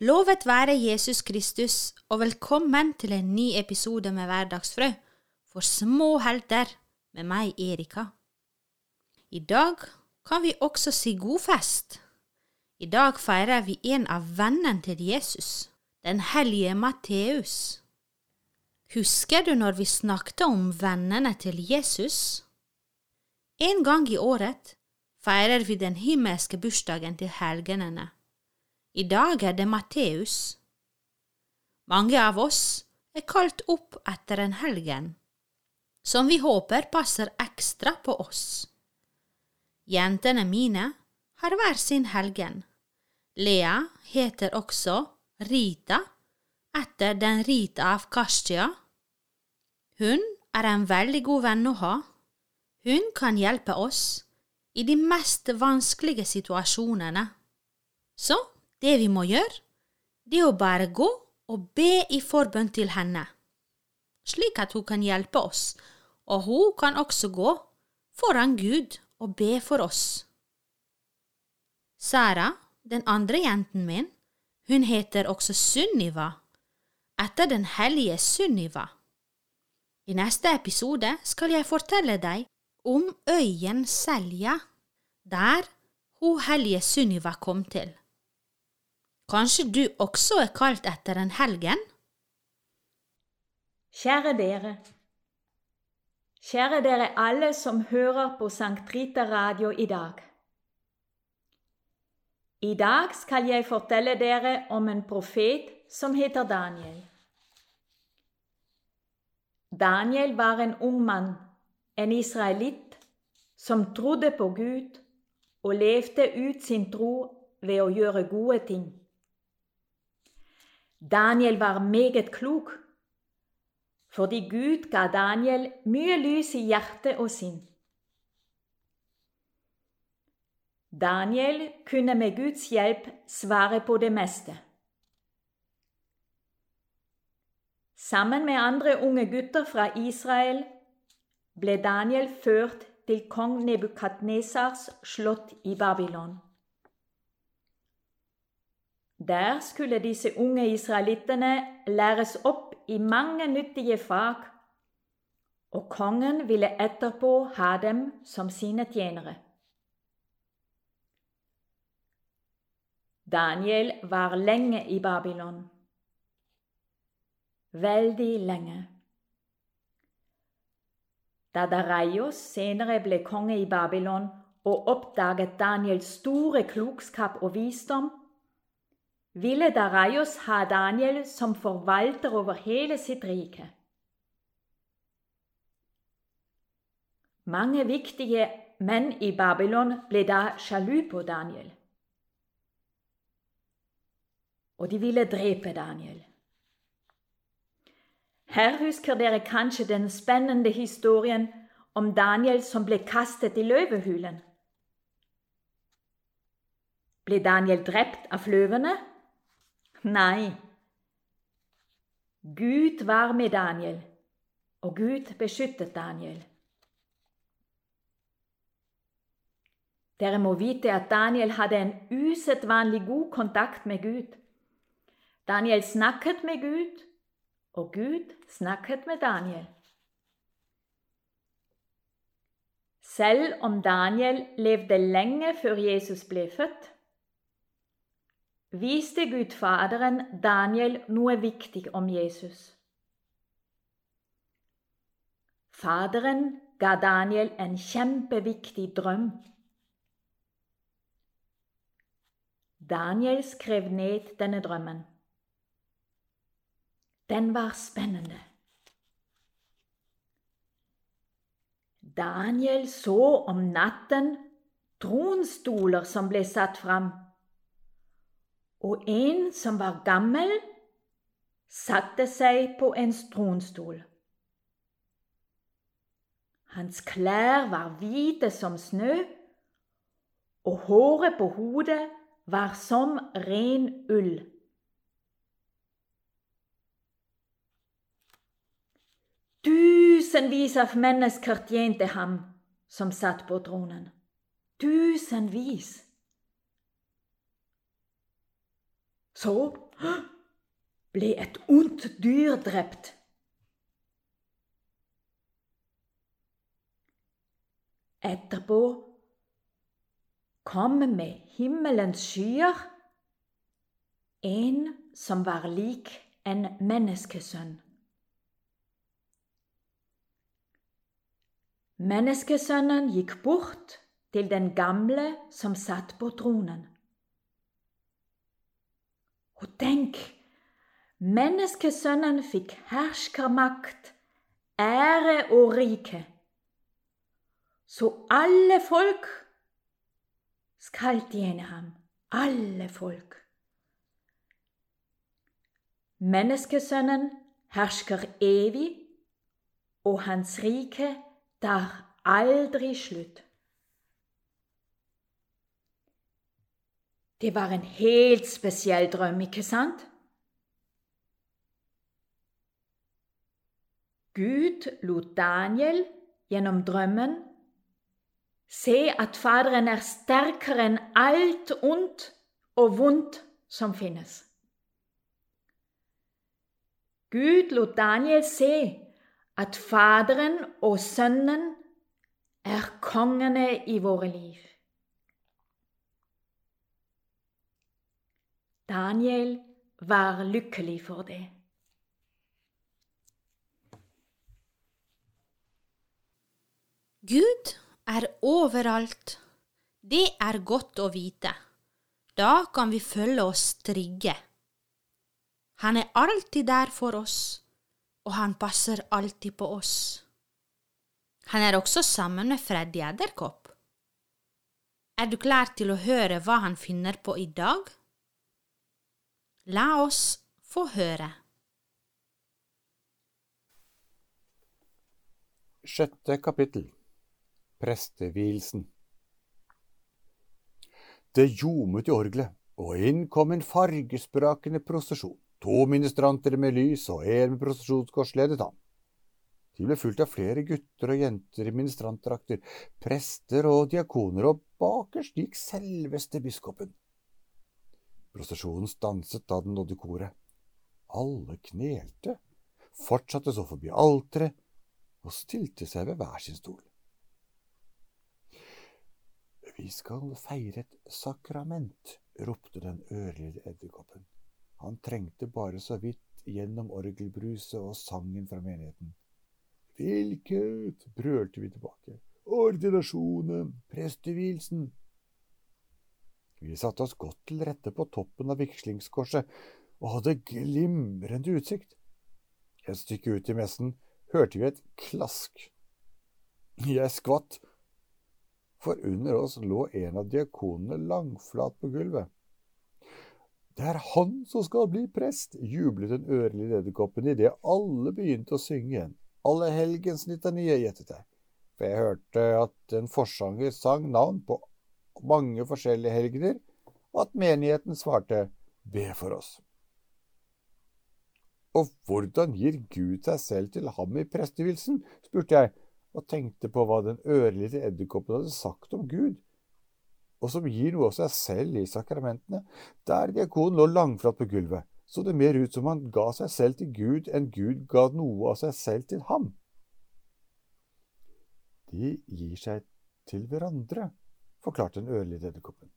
Lovet være Jesus Kristus, og velkommen til en ny episode med Hverdagsfrø for små helter med meg, Erika. I dag kan vi også si god fest. I dag feirer vi en av vennene til Jesus, den hellige Matteus. Husker du når vi snakket om vennene til Jesus? En gang i året feirer vi den himmelske bursdagen til helgenene. I dag er det Matteus. Mange av oss er kalt opp etter en helgen, som vi håper passer ekstra på oss. Jentene mine har hver sin helgen. Lea heter også Rita, etter den Rita av Kastia. Hun er en veldig god venn å ha. Hun kan hjelpe oss i de mest vanskelige situasjonene. Så det vi må gjøre, det er å bare gå og be i forbønn til henne, slik at hun kan hjelpe oss, og hun kan også gå foran Gud og be for oss. Sara, den andre jenten min, hun heter også Sunniva, etter den hellige Sunniva. I neste episode skal jeg fortelle deg om øyen Selja, der hun hellige Sunniva kom til. Kanskje du også er kalt etter en helgen? Kjære dere. Kjære dere alle som hører på Sankt Rita Radio i dag. I dag skal jeg fortelle dere om en profet som heter Daniel. Daniel var en ung mann, en israelitt, som trodde på Gud og levde ut sin tro ved å gjøre gode ting. Daniel var meget klok, fordi Gud ga Daniel mye lys i hjerte og sinn. Daniel kunne med Guds hjelp svare på det meste. Sammen med andre unge gutter fra Israel ble Daniel ført til kong Nebukadnesars slott i Babylon. Der skulle disse unge israelittene læres opp i mange nyttige fag, og kongen ville etterpå ha dem som sine tjenere. Daniel var lenge i Babylon. Veldig lenge. Da Daraios senere ble konge i Babylon og oppdaget Daniels store klokskap og visdom, ville Daraios ha Daniel som forvalter over hele sitt rike. Mange viktige menn i Babylon ble da sjalu på Daniel. Og de ville drepe Daniel. Her husker dere kanskje den spennende historien om Daniel som ble kastet i løvehulen. Ble Daniel drept av løvene? Nei. Gud var med Daniel, og Gud beskyttet Daniel. Dere må vite at Daniel hadde en usedvanlig god kontakt med Gud. Daniel snakket med Gud, og Gud snakket med Daniel. Selv om Daniel levde lenge før Jesus ble født, viste Gudfaderen Daniel noe viktig om Jesus. Faderen ga Daniel en kjempeviktig drøm. Daniel skrev ned denne drømmen. Den var spennende. Daniel så om natten tronstoler som ble satt fram og en som var gammel, satte seg på en stronstol. Hans klær var hvite som snø, og håret på hodet var som ren ull. Tusenvis av mennesker tjente ham som satt på tronen. Tusenvis. Så ble et ondt dyr drept. Etterpå kom med himmelens skyer en som var lik en menneskesønn. Menneskesønnen gikk bort til den gamle som satt på tronen. Og tenk, menneskesønnen fikk herskermakt, ære og rike. Så alle folk skal tjene ham, alle folk. Menneskesønnen hersker evig, og hans rike tar aldri slutt. Det var en helt spesiell drøm, ikke sant? Gud lot Daniel gjennom drømmen se at Faderen er sterkere enn alt ondt og vondt som finnes. Gud lot Daniel se at Faderen og Sønnen er kongene i våre liv. Daniel var lykkelig for det. Gud er overalt. Det er godt å vite. Da kan vi følge oss trygge. Han er alltid der for oss, og han passer alltid på oss. Han er også sammen med Freddy Edderkopp. Er du klar til å høre hva han finner på i dag? La oss få høre. Sjette kapittel Prestevielsen Det ljomet i orgelet, og inn kom en fargesprakende prosesjon. To ministranter med lys og en med prosesjonskors ledet ham. De ble fulgt av flere gutter og jenter i ministrantdrakter, prester og diakoner, og bakerst gikk selveste biskopen. Prosesjonen stanset da den nådde koret. Alle knelte, fortsatte så forbi alteret og stilte seg ved hver sin stol. Vi skal feire et sakrament, ropte den ørlille edderkoppen. Han trengte bare så vidt gjennom orgelbruset og sangen fra menigheten. Hvilket? brølte vi tilbake. Ordinasjonen, prestevielsen. Vi satte oss godt til rette på toppen av vigslingskorset og hadde glimrende utsikt. Et stykke ut i messen hørte vi et klask. Jeg skvatt, for under oss lå en av diakonene langflat på gulvet. Det er han som skal bli prest, jublet den ørlige edderkoppen idet alle begynte å synge igjen. Alle helgens litanie, gjettet jeg, for jeg hørte at en forsanger sang navn på mange forskjellige helgener, og at menigheten svarte Be for oss. Og hvordan gir Gud seg selv til ham i prestevielsen? spurte jeg, og tenkte på hva den ørlille edderkoppen hadde sagt om Gud, og som gir noe av seg selv i sakramentene. Der diakonen lå langflat på gulvet, så det mer ut som han ga seg selv til Gud enn Gud ga noe av seg selv til ham. De gir seg til hverandre, forklarte den ørlige edderkoppen.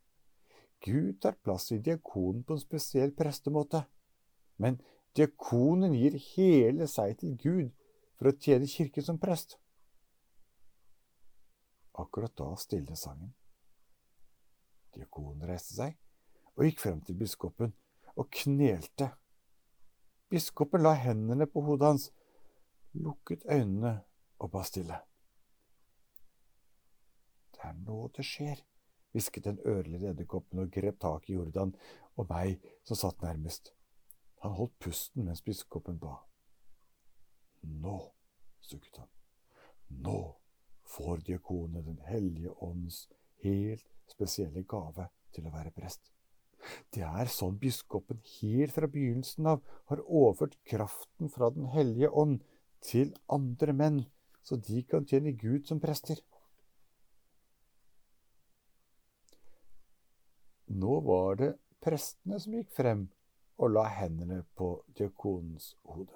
Gud tar plass i diakonen på en spesiell prestemåte, men diakonen gir hele seg til Gud for å tjene kirken som prest. Akkurat da stilnet sangen. Diakonen reiste seg og gikk frem til biskopen og knelte. Biskopen la hendene på hodet hans, lukket øynene og ba stille. Det er nå det skjer, hvisket den ørlige edderkoppen og grep tak i Jordan og meg som satt nærmest. Han holdt pusten mens biskopen ba. Nå, sukket han, nå får diakonene Den hellige ånds helt spesielle gave til å være prest. Det er sånn biskopen helt fra begynnelsen av har overført kraften fra Den hellige ånd til andre menn, så de kan tjene Gud som prester. Nå var det prestene som gikk frem og la hendene på diakonens hode.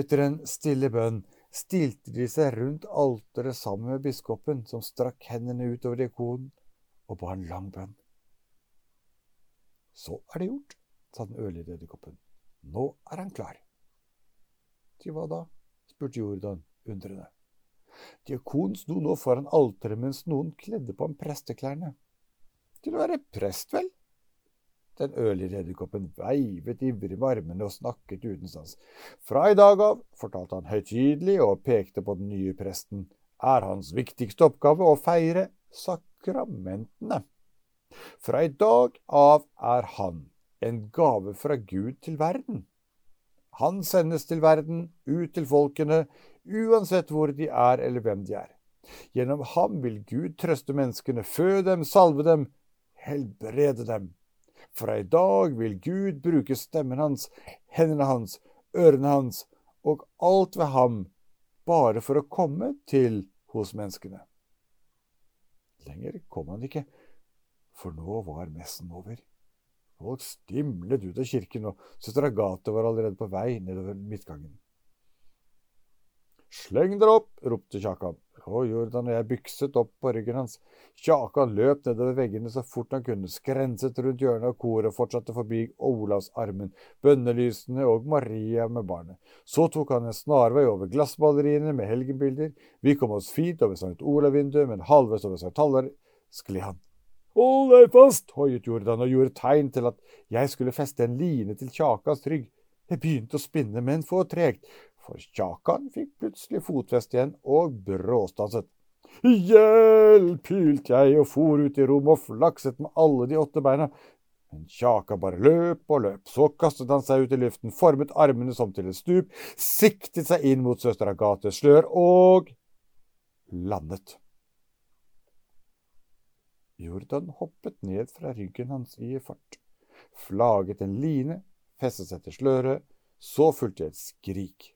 Etter en stille bønn stilte de seg rundt alteret sammen med biskopen, som strakk hendene utover diakonen og ba en lang bønn. Så er det gjort, sa den ørlille edderkoppen. Nå er han klar. Til hva da? spurte Jordan undrende. Diakonen sto nå foran alteret mens noen kledde på ham presteklærne. Til å være prest, vel? Den ørlige edderkoppen veivet ivrig med armene og snakket uten stans. Fra i dag av, fortalte han høytidelig og pekte på den nye presten, er hans viktigste oppgave å feire sakramentene. Fra i dag av er han en gave fra Gud til verden. Han sendes til verden, ut til folkene, uansett hvor de er eller hvem de er. Gjennom ham vil Gud trøste menneskene, fø dem, salve dem, helbrede dem. Fra i dag vil Gud bruke stemmen hans, hendene hans, ørene hans og alt ved ham bare for å komme til hos menneskene. Lenger kom han ikke, for nå var messen over. Folk stimlet ut av kirken, og søster Agathe var allerede på vei nedover midtgangen. Sleng dere opp! ropte Kjakan og Jordan og jeg bykset opp på ryggen hans. Kjakan løp nedover veggene så fort han kunne, skrenset rundt hjørnet av koret og fortsatte forbi Olavsarmen, bønnelysene og Maria med barnet. Så tok han en snarvei over glassmaleriene med helgenbilder. Vi kom oss fint over St. Olav-vinduet, men halvveis over St. Halvard skled han. Hold deg fast, hoiet Jordan og gjorde tegn til at jeg skulle feste en line til Kjakans rygg. Det begynte å spinne, men for tregt, for Kjakan fikk plutselig fotfeste igjen og bråstanset. Hjelp! hylte jeg og for ut i rommet og flakset med alle de åtte beina. Men Kjaka bare løp og løp. Så kastet han seg ut i luften, formet armene som til et stup, siktet seg inn mot søster Agathes slør og landet. Jordan hoppet ned fra ryggen hans i fart, flaget en line, festet seg til sløret, så fulgte et skrik.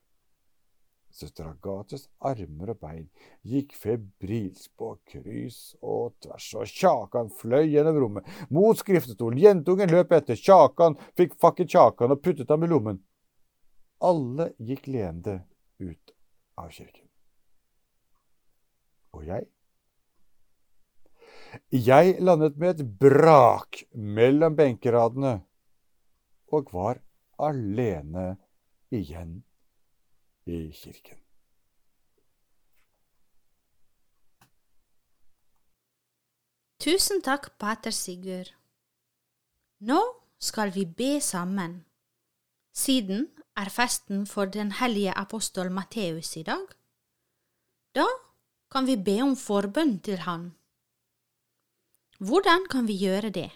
Søster Agates armer og bein gikk febrilsk på kryss og tvers, og Kjakan fløy gjennom rommet, mot skriftestolen. Jentungen løp etter. Kjakan fikk fakket Kjakan og puttet ham i lommen. Alle gikk leende ut av kirken. Og jeg? Jeg landet med et brak mellom benkeradene og var alene igjen i kirken. Tusen takk, pater Sigurd. Nå skal vi be sammen. Siden er festen for den hellige apostol Matteus i dag. Da kan vi be om forbønn til han. Hvordan kan vi gjøre det?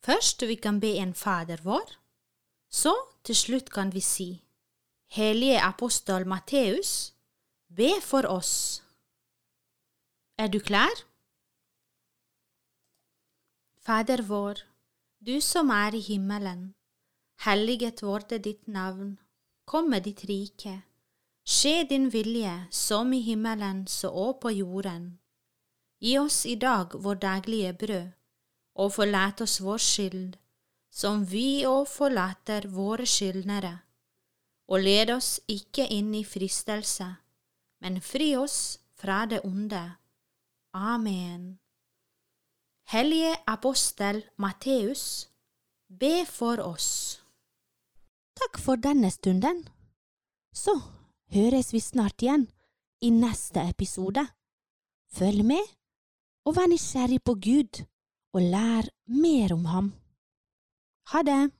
Først vi kan be en Fader vår, så til slutt kan vi si Hellige apostel Matteus, be for oss. Er du klar? Fader vår, du som er i himmelen. Helliget vorde ditt navn. Kom med ditt rike. Skje din vilje, som i himmelen så òg på jorden. Gi oss i dag vår daglige brød, og forlat oss vår skyld, som vi òg forlater våre skyldnere og led oss ikke inn i fristelse, men fri oss fra det onde. Amen. Hellige apostel Matteus, be for oss. Takk for denne stunden. Så høres vi snart igjen i neste episode. Følg med, og vær nysgjerrig på Gud, og lær mer om ham. Ha det!